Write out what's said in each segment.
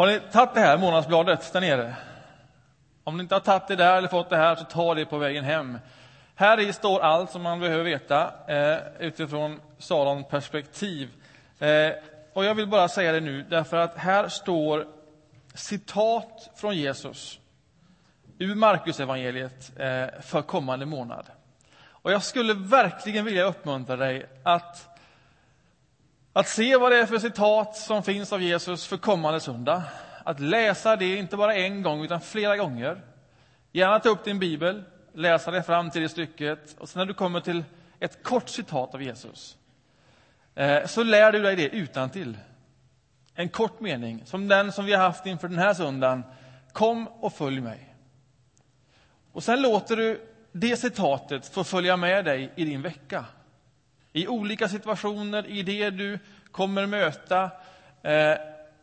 Har ni tagit det här månadsbladet där nere? Om ni inte har tagit det där eller fått det här, så ta det på vägen hem. Här i står allt som man behöver veta eh, utifrån Salons perspektiv. Eh, och jag vill bara säga det nu, därför att här står citat från Jesus ur Markusevangeliet eh, för kommande månad. Och jag skulle verkligen vilja uppmuntra dig att, att se vad det är för citat som finns av Jesus för kommande söndag. Att läsa det, inte bara en gång, utan flera gånger. Gärna ta upp din bibel, läsa dig fram till det stycket och sen när du kommer till ett kort citat av Jesus eh, så lär du dig det utan till. En kort mening, som den som vi har haft inför den här söndagen. Kom och följ mig. Och sen låter du det citatet få följa med dig i din vecka. I olika situationer, i det du kommer möta, eh,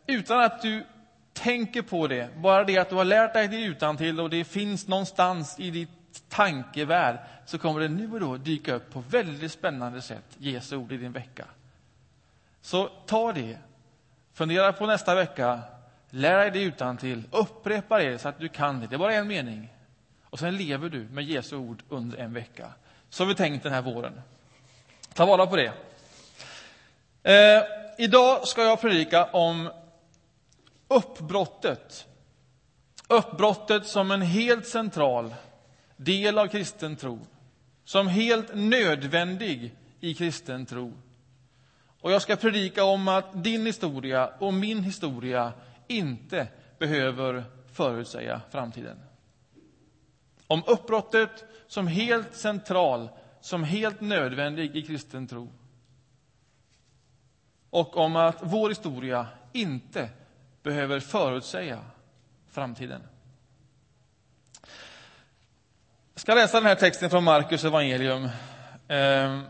utan att du tänker på det. Bara det att du har lärt dig det utantill och det finns någonstans i ditt tankevärld så kommer det nu och då dyka upp på väldigt spännande sätt Jesu ord i din vecka. Så ta det, fundera på nästa vecka, lär dig det utantill, upprepa det så att du kan det. Det är bara en mening. Och sen lever du med Jesu ord under en vecka. Så har vi tänkt den här våren. Ta vara på det. Eh, idag ska jag predika om uppbrottet. Uppbrottet som en helt central del av kristen tro. Som helt nödvändig i kristen tro. Och jag ska predika om att din historia och min historia inte behöver förutsäga framtiden. Om uppbrottet som helt central, som helt nödvändig i kristen tro. Och om att vår historia inte behöver förutsäga framtiden. Jag ska läsa den här texten från Markus evangelium. Ehm,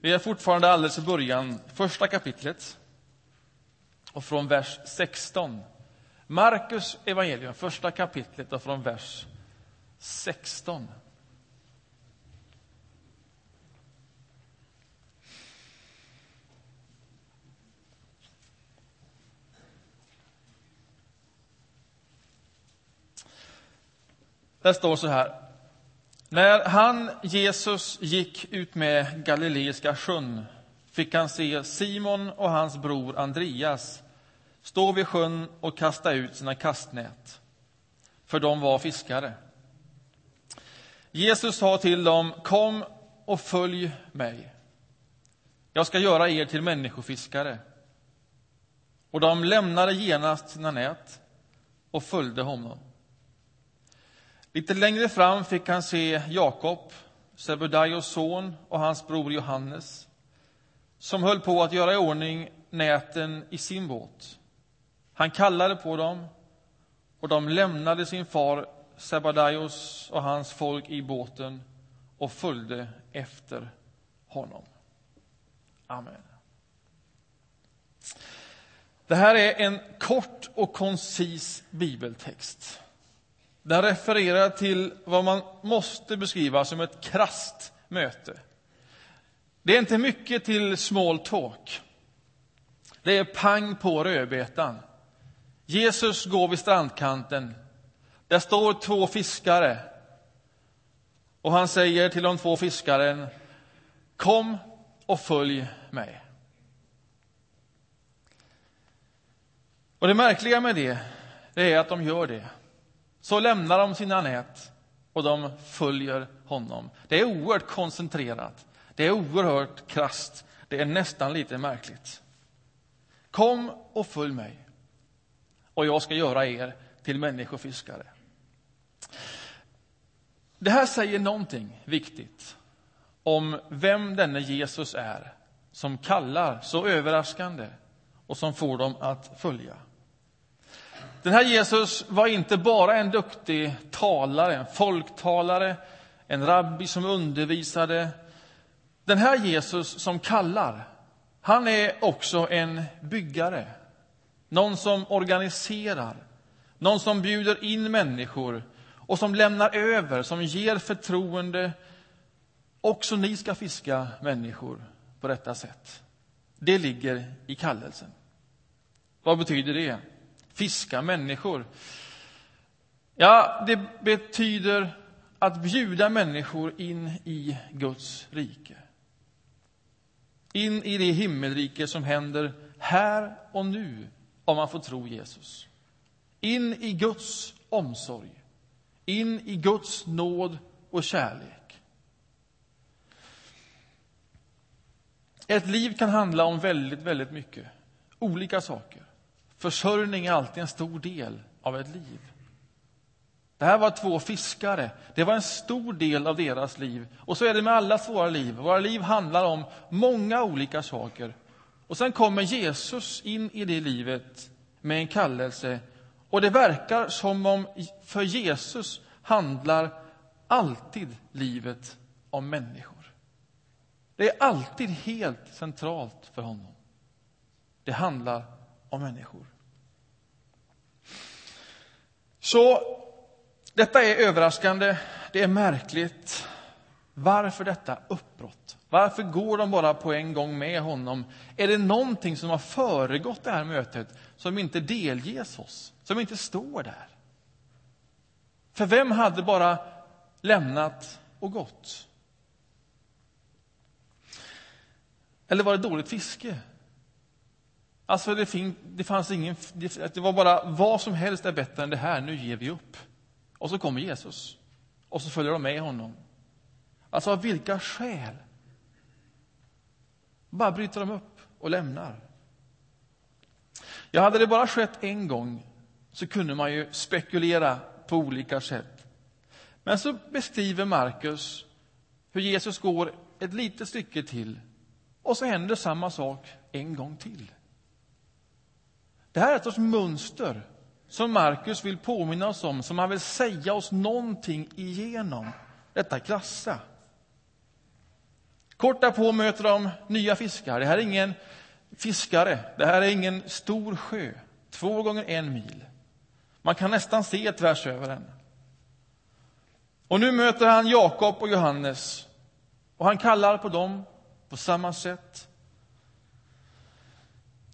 vi är fortfarande alldeles i början, första kapitlet, och från vers 16. Markus evangelium, första kapitlet, och från vers 16. Där står så här. När han, Jesus, gick ut med Galileiska sjön fick han se Simon och hans bror Andreas stå vid sjön och kasta ut sina kastnät, för de var fiskare. Jesus sa till dem, kom och följ mig. Jag ska göra er till människofiskare. Och de lämnade genast sina nät och följde honom. Lite längre fram fick han se Jakob, Sebedaios son, och hans bror Johannes som höll på att göra i ordning näten i sin båt. Han kallade på dem, och de lämnade sin far Sebadaios och hans folk i båten och följde efter honom. Amen. Det här är en kort och koncis bibeltext. Den refererar till vad man måste beskriva som ett krast möte. Det är inte mycket till small talk. Det är pang på rödbetan. Jesus går vid strandkanten där står två fiskare. Och han säger till de två fiskaren, kom och följ mig. Och det märkliga med det, det är att de gör det. Så lämnar de sina nät och de följer honom. Det är oerhört koncentrerat. Det är oerhört krast. Det är nästan lite märkligt. Kom och följ mig och jag ska göra er till människofiskare. Det här säger någonting viktigt om vem denne Jesus är som kallar så överraskande och som får dem att följa. Den här Jesus var inte bara en duktig talare, en folktalare, en rabbi som undervisade. Den här Jesus som kallar, han är också en byggare. Någon som organiserar, någon som bjuder in människor och som lämnar över, som ger förtroende. Också ni ska fiska människor på detta sätt. Det ligger i kallelsen. Vad betyder det? Fiska människor. Ja, det betyder att bjuda människor in i Guds rike. In i det himmelrike som händer här och nu, om man får tro Jesus. In i Guds omsorg, in i Guds nåd och kärlek. Ett liv kan handla om väldigt, väldigt mycket. Olika saker. Försörjning är alltid en stor del av ett liv. Det här var två fiskare. Det var en stor del av deras liv. Och så är det med alla våra liv. Våra liv handlar om många olika saker. Och sen kommer Jesus in i det livet med en kallelse. Och det verkar som om för Jesus handlar alltid livet om människor. Det är alltid helt centralt för honom. Det handlar av människor. Så detta är överraskande, det är märkligt. Varför detta uppbrott? Varför går de bara på en gång med honom? Är det någonting som har föregått det här mötet som inte delges oss, som inte står där? För vem hade bara lämnat och gått? Eller var det dåligt fiske? Alltså det, fin, det fanns ingen, det, det var bara vad som helst är bättre än det här, nu ger vi upp. Och så kommer Jesus. Och så följer de med honom. Alltså av vilka skäl? Bara bryter de upp och lämnar. Ja, hade det bara skett en gång så kunde man ju spekulera på olika sätt. Men så beskriver Markus hur Jesus går ett litet stycke till och så händer samma sak en gång till. Det här är ett sorts mönster som Markus vill påminna oss om, som han vill säga oss någonting igenom detta krassa. Kort därpå möter de nya fiskar. Det här är ingen fiskare, det här är ingen stor sjö, två gånger en mil. Man kan nästan se tvärs över den. Och nu möter han Jakob och Johannes och han kallar på dem på samma sätt.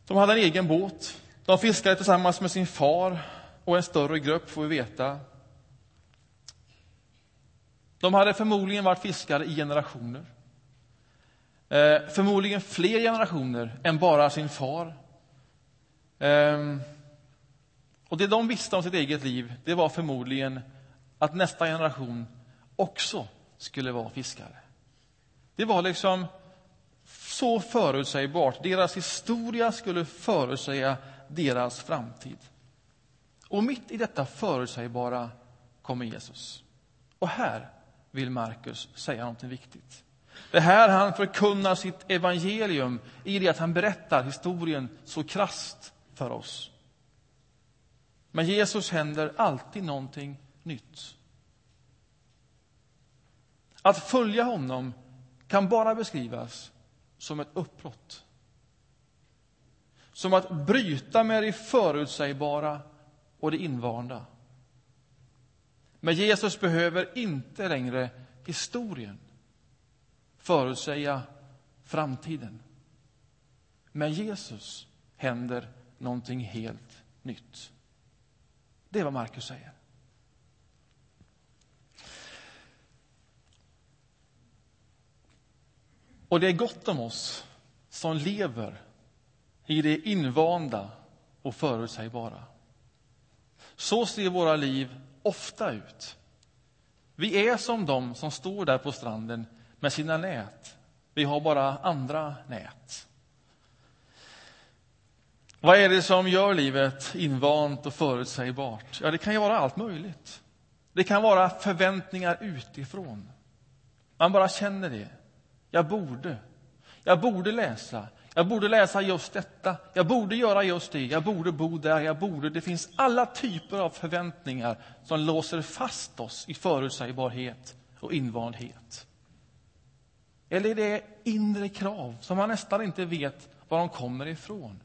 De hade en egen båt. De fiskade tillsammans med sin far och en större grupp, får vi veta. De hade förmodligen varit fiskare i generationer. Eh, förmodligen fler generationer än bara sin far. Eh, och Det de visste om sitt eget liv det var förmodligen att nästa generation också skulle vara fiskare. Det var liksom så förutsägbart. Deras historia skulle förutsäga deras framtid. Och mitt i detta förutsägbara kommer Jesus. Och här vill Markus säga något viktigt. Det här han förkunnar sitt evangelium i det att han berättar historien så krast för oss. Med Jesus händer alltid någonting nytt. Att följa honom kan bara beskrivas som ett uppbrott. Som att bryta med det förutsägbara och det invanda. Men Jesus behöver inte längre historien förutsäga framtiden. Med Jesus händer någonting helt nytt. Det är vad Markus säger. Och det är gott om oss som lever i det invanda och förutsägbara. Så ser våra liv ofta ut. Vi är som de som står där på stranden med sina nät. Vi har bara andra nät. Vad är det som gör livet invant och förutsägbart? Ja, det kan ju vara allt möjligt. Det kan vara förväntningar utifrån. Man bara känner det. Jag borde. Jag borde läsa. Jag borde läsa just detta. Jag borde göra just det. Jag borde bo där. Jag borde. Det finns alla typer av förväntningar som låser fast oss i förutsägbarhet och invandhet. Eller är det inre krav som man nästan inte vet var de kommer ifrån.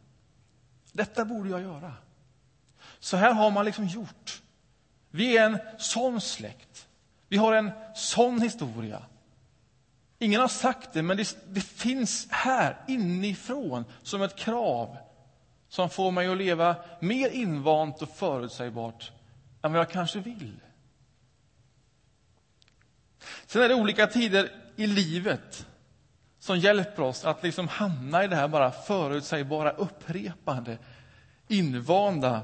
Detta borde jag göra. Så här har man liksom gjort. Vi är en sån släkt. Vi har en sån historia. Ingen har sagt det, men det, det finns här inifrån som ett krav som får mig att leva mer invant och förutsägbart än vad jag kanske vill. Sen är det olika tider i livet som hjälper oss att liksom hamna i det här bara förutsägbara, upprepande, invanda.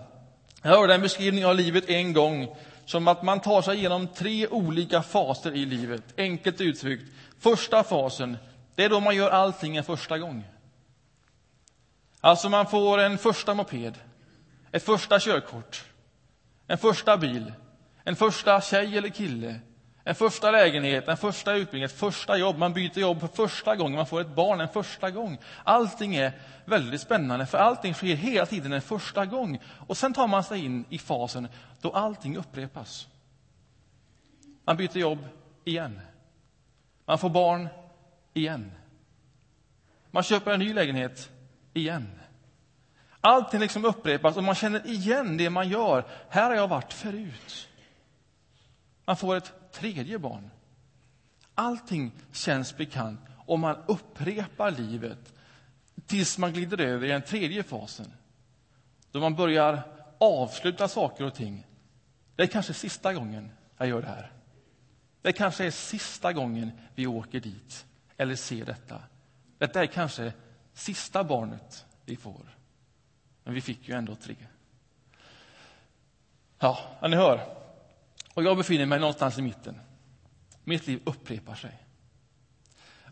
Jag hörde en beskrivning av livet en gång som att man tar sig igenom tre olika faser i livet. Enkelt uttryckt. Första fasen, det är då man gör allting en första gång. Alltså man får en första moped, ett första körkort, en första bil, en första tjej eller kille, en första lägenhet, en första utbildning, ett första jobb. Man byter jobb för första gången, man får ett barn en första gång. Allting är väldigt spännande, för allting sker hela tiden en första gång. Och sen tar man sig in i fasen då allting upprepas. Man byter jobb igen. Man får barn igen. Man köper en ny lägenhet igen. Allting liksom upprepas och man känner igen det man gör. Här har jag varit förut. Man får ett tredje barn. Allting känns bekant och man upprepar livet tills man glider över i den tredje fasen. Då man börjar avsluta saker och ting. Det är kanske sista gången jag gör det här. Det kanske är sista gången vi åker dit eller ser detta. Detta är kanske sista barnet vi får. Men vi fick ju ändå tre. Ja, ni hör. Och jag befinner mig någonstans i mitten. Mitt liv upprepar sig.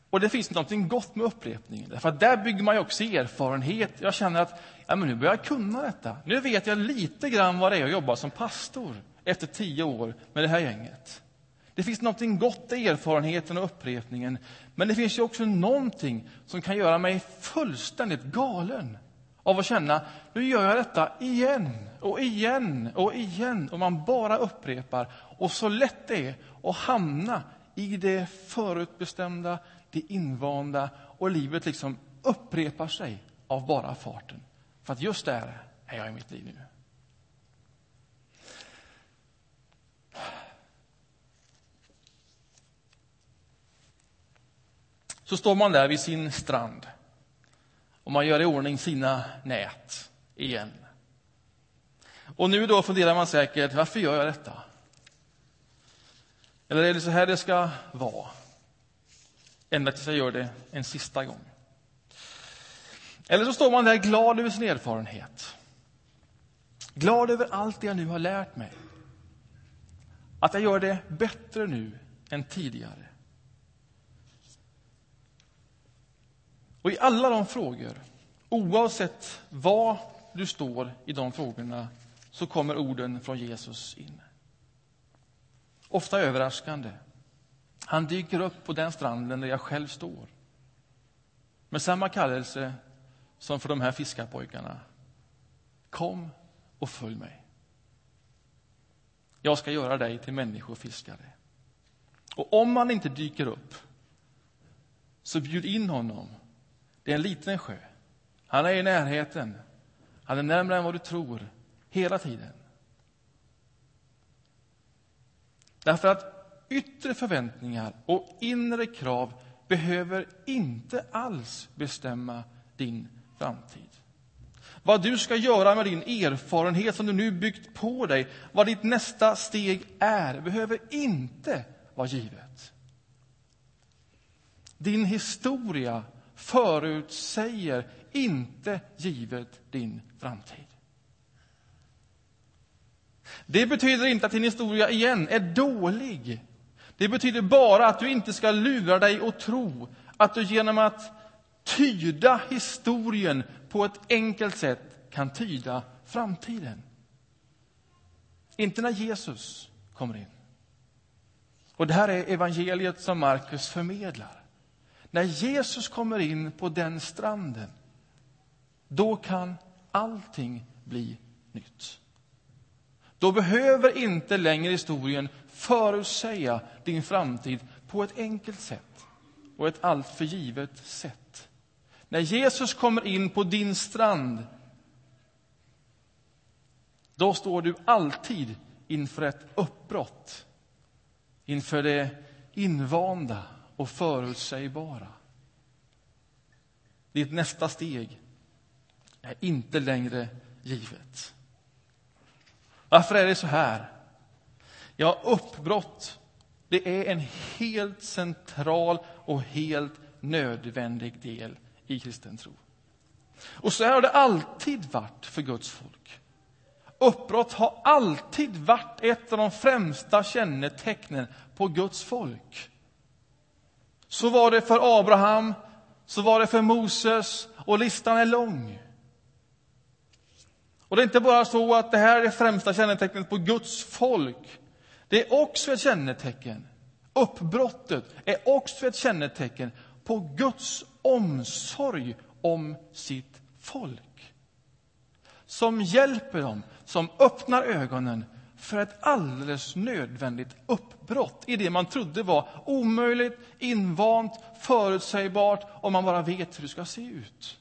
Och det finns något gott med upprepningen, därför att där bygger man ju också erfarenhet. Jag känner att ja, men nu börjar jag kunna detta. Nu vet jag lite grann vad det är att jobba som pastor efter tio år med det här gänget. Det finns något gott i erfarenheten och upprepningen, men det finns ju också någonting som kan göra mig fullständigt galen av att känna, nu gör jag detta igen och igen och igen. Och man bara upprepar. Och så lätt det är att hamna i det förutbestämda, det invanda och livet liksom upprepar sig av bara farten. För att just där är jag i mitt liv nu. Så står man där vid sin strand och man gör i ordning sina nät igen. Och nu då funderar man säkert, varför gör jag detta? Eller är det så här det ska vara? Ända tills jag gör det en sista gång. Eller så står man där glad över sin erfarenhet. Glad över allt det jag nu har lärt mig. Att jag gör det bättre nu än tidigare. Och i alla de frågor, oavsett var du står i de frågorna, så kommer orden från Jesus in. Ofta överraskande. Han dyker upp på den stranden där jag själv står. Med samma kallelse som för de här fiskarpojkarna. Kom och följ mig. Jag ska göra dig till människofiskare. Och om han inte dyker upp, så bjud in honom det är en liten sjö. Han är i närheten. Han är närmare än vad du tror, hela tiden. Därför att yttre förväntningar och inre krav behöver inte alls bestämma din framtid. Vad du ska göra med din erfarenhet som du nu byggt på dig, vad ditt nästa steg är, behöver inte vara givet. Din historia förutsäger inte givet din framtid. Det betyder inte att din historia igen är dålig. Det betyder bara att du inte ska lura dig och tro att du genom att tyda historien på ett enkelt sätt kan tyda framtiden. Inte när Jesus kommer in. Och Det här är evangeliet som Markus förmedlar. När Jesus kommer in på den stranden, då kan allting bli nytt. Då behöver inte längre historien förutsäga din framtid på ett enkelt sätt och ett alltför givet sätt. När Jesus kommer in på din strand, då står du alltid inför ett uppbrott, inför det invanda och förutsägbara. Ditt nästa steg är inte längre givet. Varför är det så här? Ja, uppbrott, det är en helt central och helt nödvändig del i kristen tro. Och så har det alltid varit för Guds folk. Uppbrott har alltid varit ett av de främsta kännetecknen på Guds folk. Så var det för Abraham, så var det för Moses och listan är lång. Och det är inte bara så att det här är det främsta kännetecknet på Guds folk. Det är också ett kännetecken. Uppbrottet är också ett kännetecken på Guds omsorg om sitt folk. Som hjälper dem, som öppnar ögonen för ett alldeles nödvändigt uppbrott i det man trodde var omöjligt, invant, förutsägbart om man bara vet hur det ska se ut.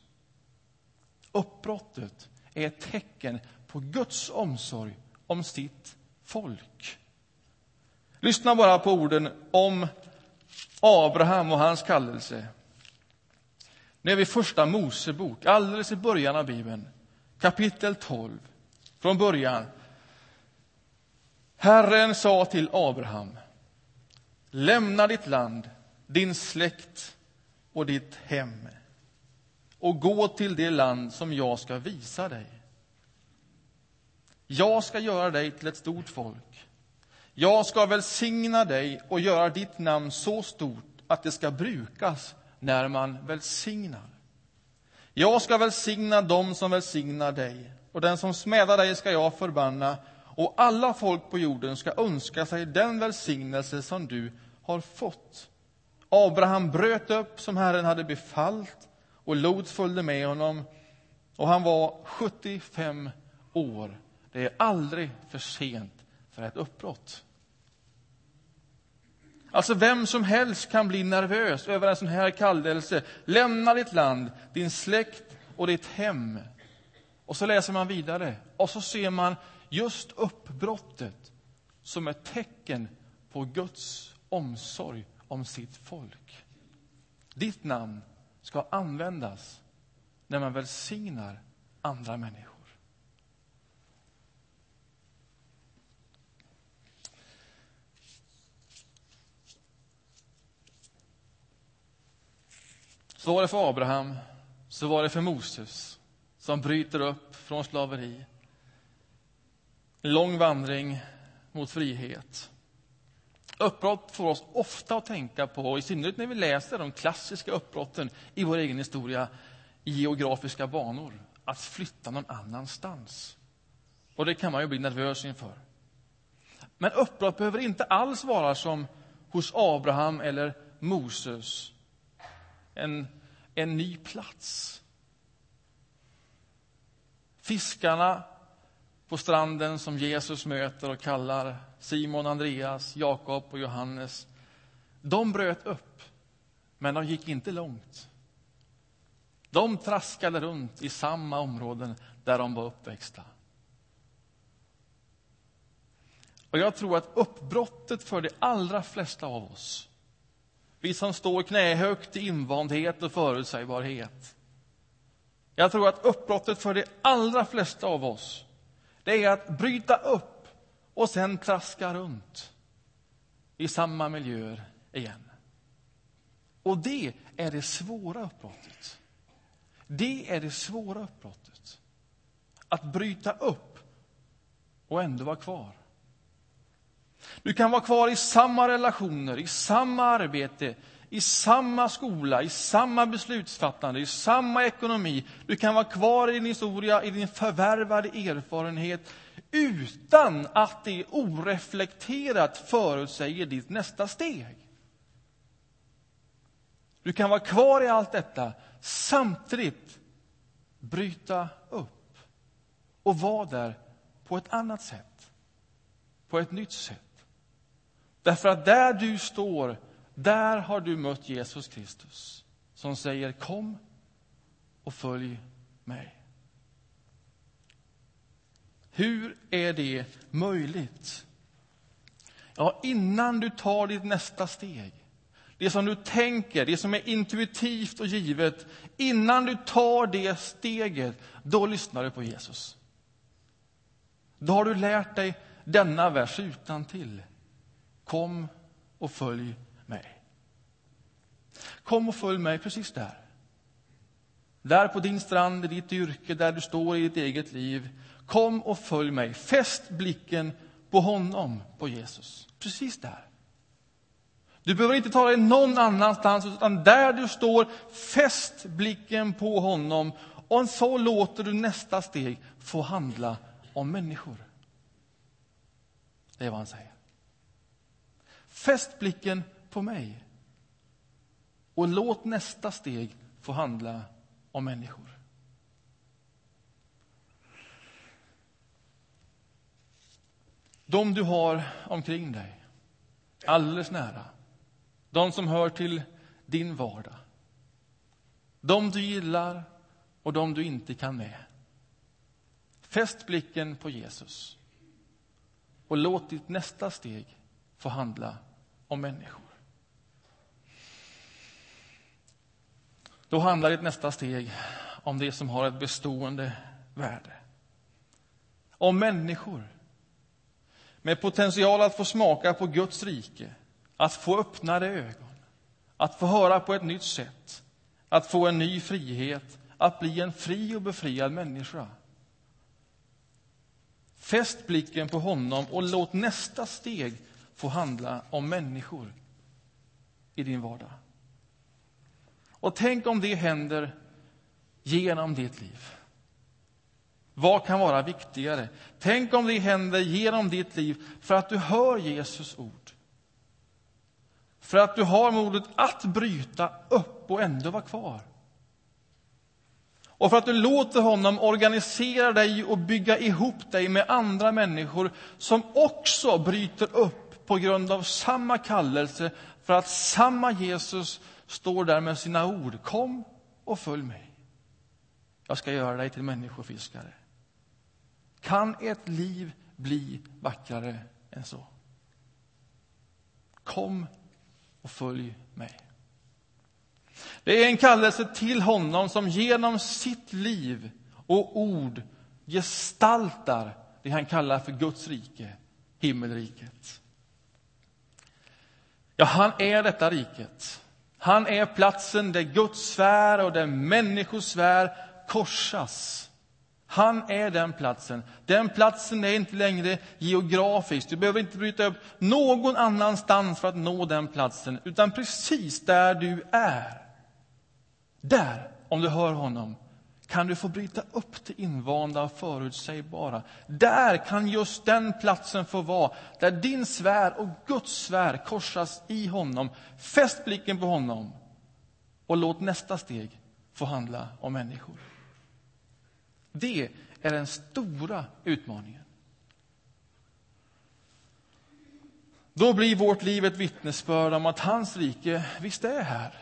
Uppbrottet är ett tecken på Guds omsorg om sitt folk. Lyssna bara på orden om Abraham och hans kallelse. Nu är vi i första Mosebok, alldeles i början av Bibeln, kapitel 12, från början. Herren sa till Abraham, lämna ditt land, din släkt och ditt hem och gå till det land som jag ska visa dig. Jag ska göra dig till ett stort folk. Jag ska välsigna dig och göra ditt namn så stort att det ska brukas när man välsignar. Jag ska välsigna dem som välsignar dig, och den som smädar dig ska jag förbanna, och alla folk på jorden ska önska sig den välsignelse som du har fått. Abraham bröt upp som Herren hade befallt, och Lot följde med honom, och han var 75 år. Det är aldrig för sent för ett uppbrott. Alltså vem som helst kan bli nervös över en sån här kallelse. Lämna ditt land, din släkt och ditt hem. Och så läser man vidare och så ser man just uppbrottet som ett tecken på Guds omsorg om sitt folk. Ditt namn ska användas när man välsignar andra människor. Så var det för Abraham, så var det för Moses som bryter upp från slaveri. En lång vandring mot frihet. Uppbrott får oss ofta att tänka på, i synnerhet när vi läser de klassiska uppbrotten i vår egen historia, i geografiska banor, att flytta någon annanstans. Och det kan man ju bli nervös inför. Men uppbrott behöver inte alls vara som hos Abraham eller Moses en, en ny plats. Fiskarna på stranden som Jesus möter och kallar Simon, Andreas, Jakob och Johannes. De bröt upp, men de gick inte långt. De traskade runt i samma områden där de var uppväxta. Och jag tror att uppbrottet för de allra flesta av oss vi som står knähögt i invandhet och förutsägbarhet. Jag tror att uppbrottet för de allra flesta av oss, det är att bryta upp och sen traska runt i samma miljöer igen. Och det är det svåra uppbrottet. Det är det svåra uppbrottet. Att bryta upp och ändå vara kvar. Du kan vara kvar i samma relationer, i samma arbete, i samma skola, i samma beslutsfattande, i samma ekonomi. Du kan vara kvar i din historia, i din förvärvade erfarenhet utan att det oreflekterat förutsäger ditt nästa steg. Du kan vara kvar i allt detta, samtidigt bryta upp och vara där på ett annat sätt, på ett nytt sätt. Därför att där du står, där har du mött Jesus Kristus som säger kom och följ mig. Hur är det möjligt? Ja, innan du tar ditt nästa steg, det som du tänker, det som är intuitivt och givet, innan du tar det steget, då lyssnar du på Jesus. Då har du lärt dig denna vers utan till. Kom och följ mig. Kom och följ mig precis där. Där på din strand, i ditt yrke, där du står i ditt eget liv. Kom och följ mig. Fäst blicken på honom, på Jesus. Precis där. Du behöver inte ta dig någon annanstans, utan där du står, fäst blicken på honom och så låter du nästa steg få handla om människor. Det är vad han säger. Fäst blicken på mig och låt nästa steg få handla om människor. De du har omkring dig, alldeles nära, de som hör till din vardag, de du gillar och de du inte kan med. Fäst blicken på Jesus och låt ditt nästa steg få handla om människor. Då handlar ditt nästa steg om det som har ett bestående värde. Om människor med potential att få smaka på Guds rike, att få öppnade ögon, att få höra på ett nytt sätt, att få en ny frihet, att bli en fri och befriad människa. Fäst blicken på honom och låt nästa steg få handla om människor i din vardag. Och tänk om det händer genom ditt liv. Vad kan vara viktigare? Tänk om det händer genom ditt liv för att du hör Jesus ord. För att du har modet att bryta upp och ändå vara kvar. Och för att du låter honom organisera dig och bygga ihop dig med andra människor som också bryter upp på grund av samma kallelse för att samma Jesus står där med sina ord. Kom och följ mig. Jag ska göra dig till människofiskare. Kan ett liv bli vackrare än så? Kom och följ mig. Det är en kallelse till honom som genom sitt liv och ord gestaltar det han kallar för Guds rike, himmelriket. Ja, han är detta riket. Han är platsen där Guds sfär och där människors sfär korsas. Han är den platsen. Den platsen är inte längre geografisk. Du behöver inte bryta upp någon annanstans för att nå den platsen, utan precis där du är. Där, om du hör honom, kan du få bryta upp det invanda och förutsägbara. Där kan just den platsen få vara, där din svär och Guds svär korsas i honom. Fäst blicken på honom och låt nästa steg få handla om människor. Det är den stora utmaningen. Då blir vårt liv ett vittnesbörd om att hans rike visst är här.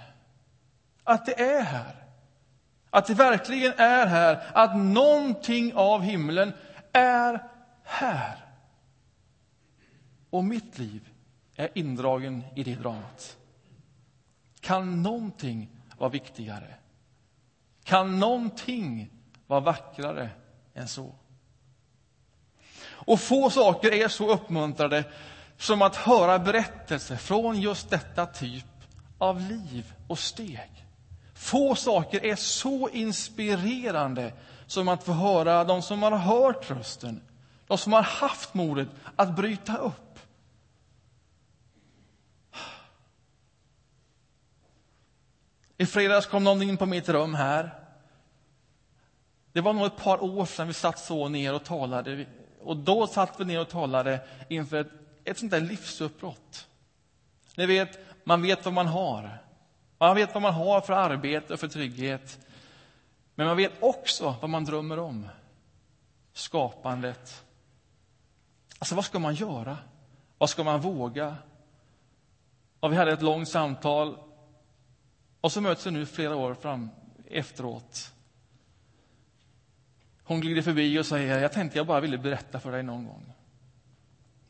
Att det är här. Att det verkligen är här. Att någonting av himlen är här. Och mitt liv är indragen i det dramat. Kan någonting vara viktigare? Kan någonting vara vackrare än så? Och få saker är så uppmuntrade som att höra berättelser från just detta typ av liv och steg. Få saker är så inspirerande som att få höra de som har hört rösten, de som har haft modet att bryta upp. I fredags kom någon in på mitt rum här. Det var nog ett par år sedan vi satt så ner och talade. Och då satt vi ner och talade inför ett, ett sånt där livsuppbrott. Ni vet, man vet vad man har. Man vet vad man har för arbete och för trygghet. Men man vet också vad man drömmer om. Skapandet. Alltså, vad ska man göra? Vad ska man våga? Och vi hade ett långt samtal. Och så möts vi nu flera år fram efteråt. Hon glider förbi och säger, jag tänkte jag bara ville berätta för dig någon gång.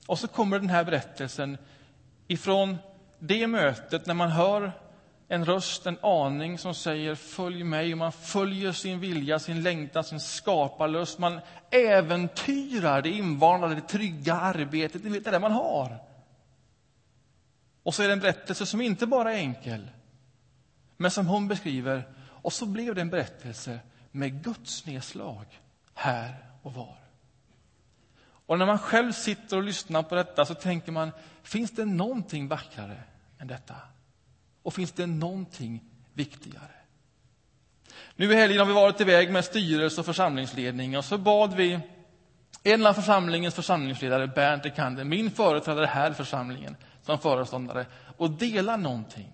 Och så kommer den här berättelsen ifrån det mötet när man hör en röst, en aning som säger följ mig. Och man följer sin vilja, sin längtan, sin skaparlust. Man äventyrar det invanda, det trygga arbetet. Ni vet, det där man har. Och så är det en berättelse som inte bara är enkel, men som hon beskriver. Och så blev det en berättelse med Guds nedslag här och var. Och när man själv sitter och lyssnar på detta så tänker man, finns det någonting vackrare än detta? Och finns det någonting viktigare? Nu i helgen har vi varit iväg med styrelse och församlingsledning och så bad vi en av församlingens församlingsledare, Bernt Ekander, min företrädare här i församlingen som föreståndare, att dela någonting.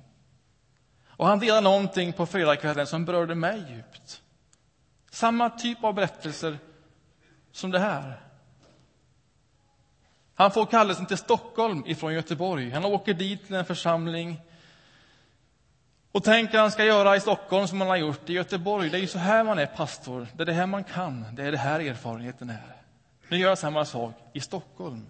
Och han delade någonting på fredagskvällen som berörde mig djupt. Samma typ av berättelser som det här. Han får kallelsen till Stockholm ifrån Göteborg. Han åker dit till en församling och tänker han ska göra i Stockholm som han har gjort i Göteborg. Det är ju så här man är pastor. Det är det här man kan. Det är det här erfarenheten är. Nu gör jag samma sak i Stockholm.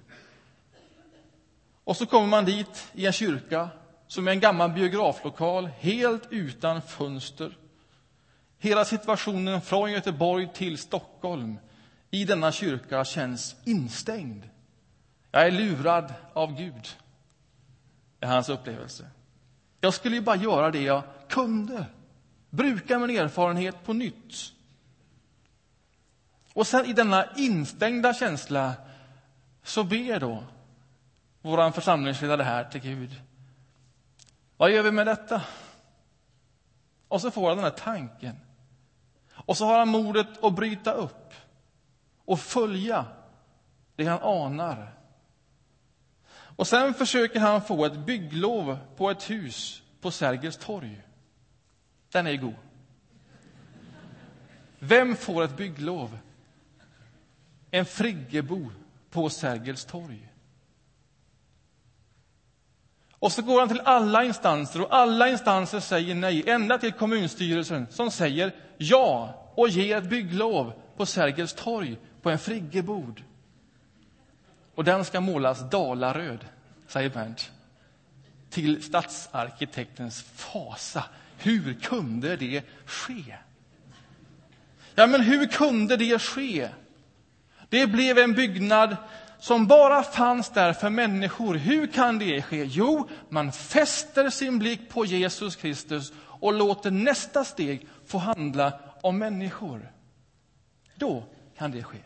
Och så kommer man dit i en kyrka som är en gammal biograflokal, helt utan fönster. Hela situationen från Göteborg till Stockholm i denna kyrka känns instängd. Jag är lurad av Gud, är hans upplevelse. Jag skulle ju bara göra det jag kunde, bruka min erfarenhet på nytt. Och sen i denna instängda känsla så ber då vår församlingsledare här till Gud. Vad gör vi med detta? Och så får han den här tanken. Och så har han modet att bryta upp och följa det han anar. Och sen försöker han få ett bygglov på ett hus på Sergels torg. Den är god. Vem får ett bygglov? En friggebo på Sergels torg. Och så går han till alla instanser och alla instanser säger nej, ända till kommunstyrelsen som säger ja och ger ett bygglov på Sergels torg på en friggebod. Och den ska målas dalaröd, säger Bernt. Till stadsarkitektens fasa. Hur kunde det ske? Ja, men hur kunde det ske? Det blev en byggnad som bara fanns där för människor. Hur kan det ske? Jo, man fäster sin blick på Jesus Kristus och låter nästa steg få handla om människor. Då kan det ske.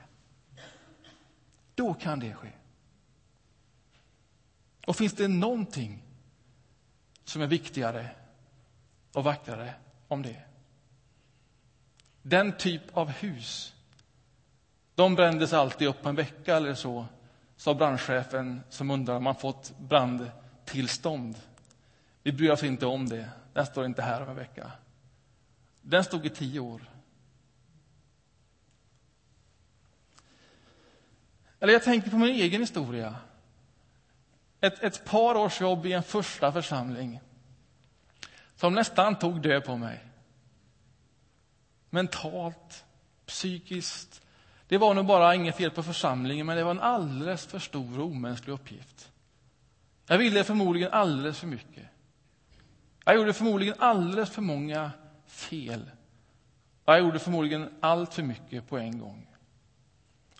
Då kan det ske. Och finns det någonting som är viktigare och vackrare om det? Den typ av hus, de brändes alltid upp på en vecka eller så sa brandchefen som undrar om man fått brandtillstånd. Vi bryr oss inte om det. Den står inte här om en vecka. Den stod i tio år. Eller jag tänker på min egen historia. Ett, ett par års jobb i en första församling som nästan tog död på mig. Mentalt, psykiskt, det var nog bara inget fel på församlingen, men det var en alldeles för stor och omänsklig uppgift. Jag ville förmodligen alldeles för mycket. Jag gjorde förmodligen alldeles för många fel. Jag gjorde förmodligen allt för mycket på en gång.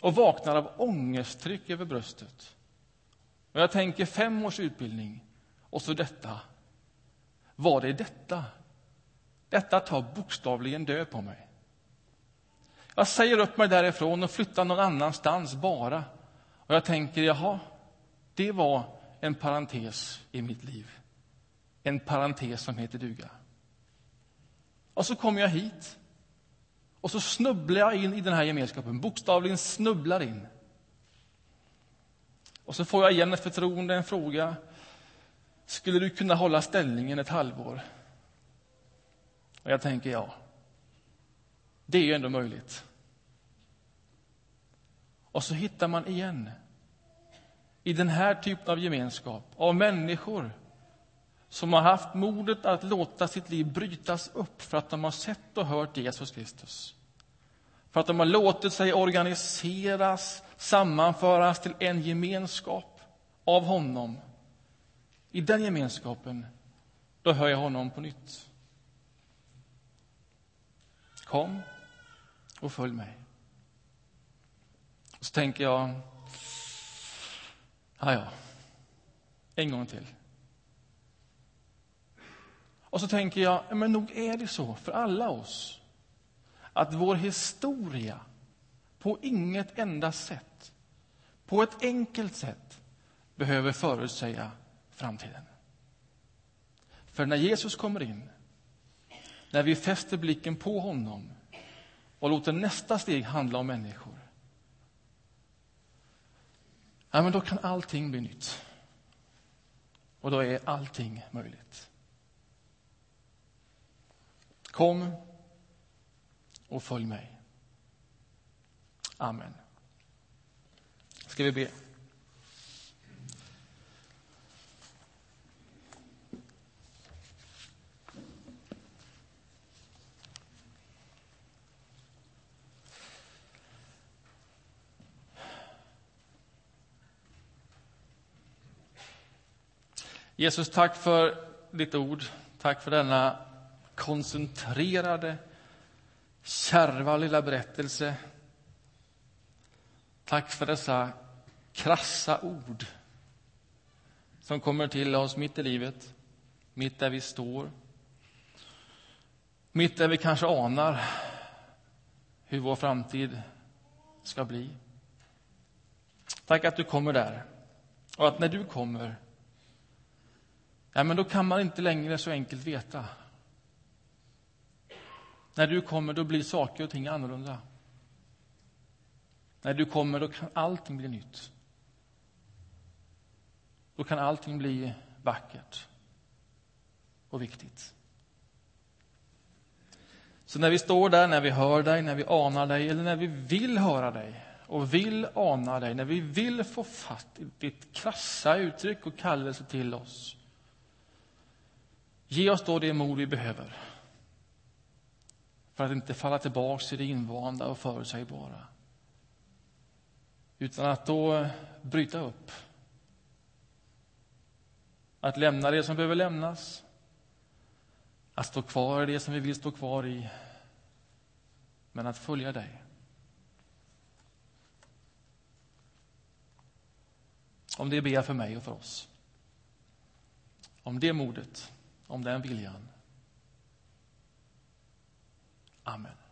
Och vaknar av ångesttryck över bröstet. Och jag tänker fem års utbildning och så detta. Var det detta? Detta tar bokstavligen död på mig. Jag säger upp mig därifrån och flyttar någon annanstans bara. Och jag tänker, jaha, det var en parentes i mitt liv. En parentes som heter duga. Och så kommer jag hit. Och så snubblar jag in i den här gemenskapen, bokstavligen snubblar in. Och så får jag igen ett förtroende, en fråga. Skulle du kunna hålla ställningen ett halvår? Och jag tänker, ja, det är ju ändå möjligt. Och så hittar man igen i den här typen av gemenskap av människor som har haft modet att låta sitt liv brytas upp för att de har sett och hört Jesus Kristus. För att de har låtit sig organiseras, sammanföras till en gemenskap av honom. I den gemenskapen då hör jag honom på nytt. Kom och följ mig. Så tänker jag, ja, ja, en gång till. Och så tänker jag, men nog är det så för alla oss att vår historia på inget enda sätt, på ett enkelt sätt, behöver förutsäga framtiden. För när Jesus kommer in, när vi fäster blicken på honom och låter nästa steg handla om människor, ja, men då kan allting bli nytt. Och då är allting möjligt. Kom och följ mig. Amen. Ska vi be? Jesus, tack för ditt ord. Tack för denna koncentrerade, kärva lilla berättelse. Tack för dessa krassa ord som kommer till oss mitt i livet, mitt där vi står. Mitt där vi kanske anar hur vår framtid ska bli. Tack att du kommer där. Och att när du kommer Ja, men då kan man inte längre så enkelt veta. När du kommer, då blir saker och ting annorlunda. När du kommer, då kan allting bli nytt. Då kan allting bli vackert och viktigt. Så när vi står där, när vi hör dig, när vi anar dig eller när vi vill höra dig och vill ana dig, när vi vill få fatt i ditt krassa uttryck och kallelse till oss Ge oss då det mod vi behöver för att inte falla tillbaka i det invanda och förutsägbara. Utan att då bryta upp. Att lämna det som behöver lämnas. Att stå kvar i det som vi vill stå kvar i. Men att följa dig. Om det ber jag för mig och för oss. Om det modet om den viljan. Amen.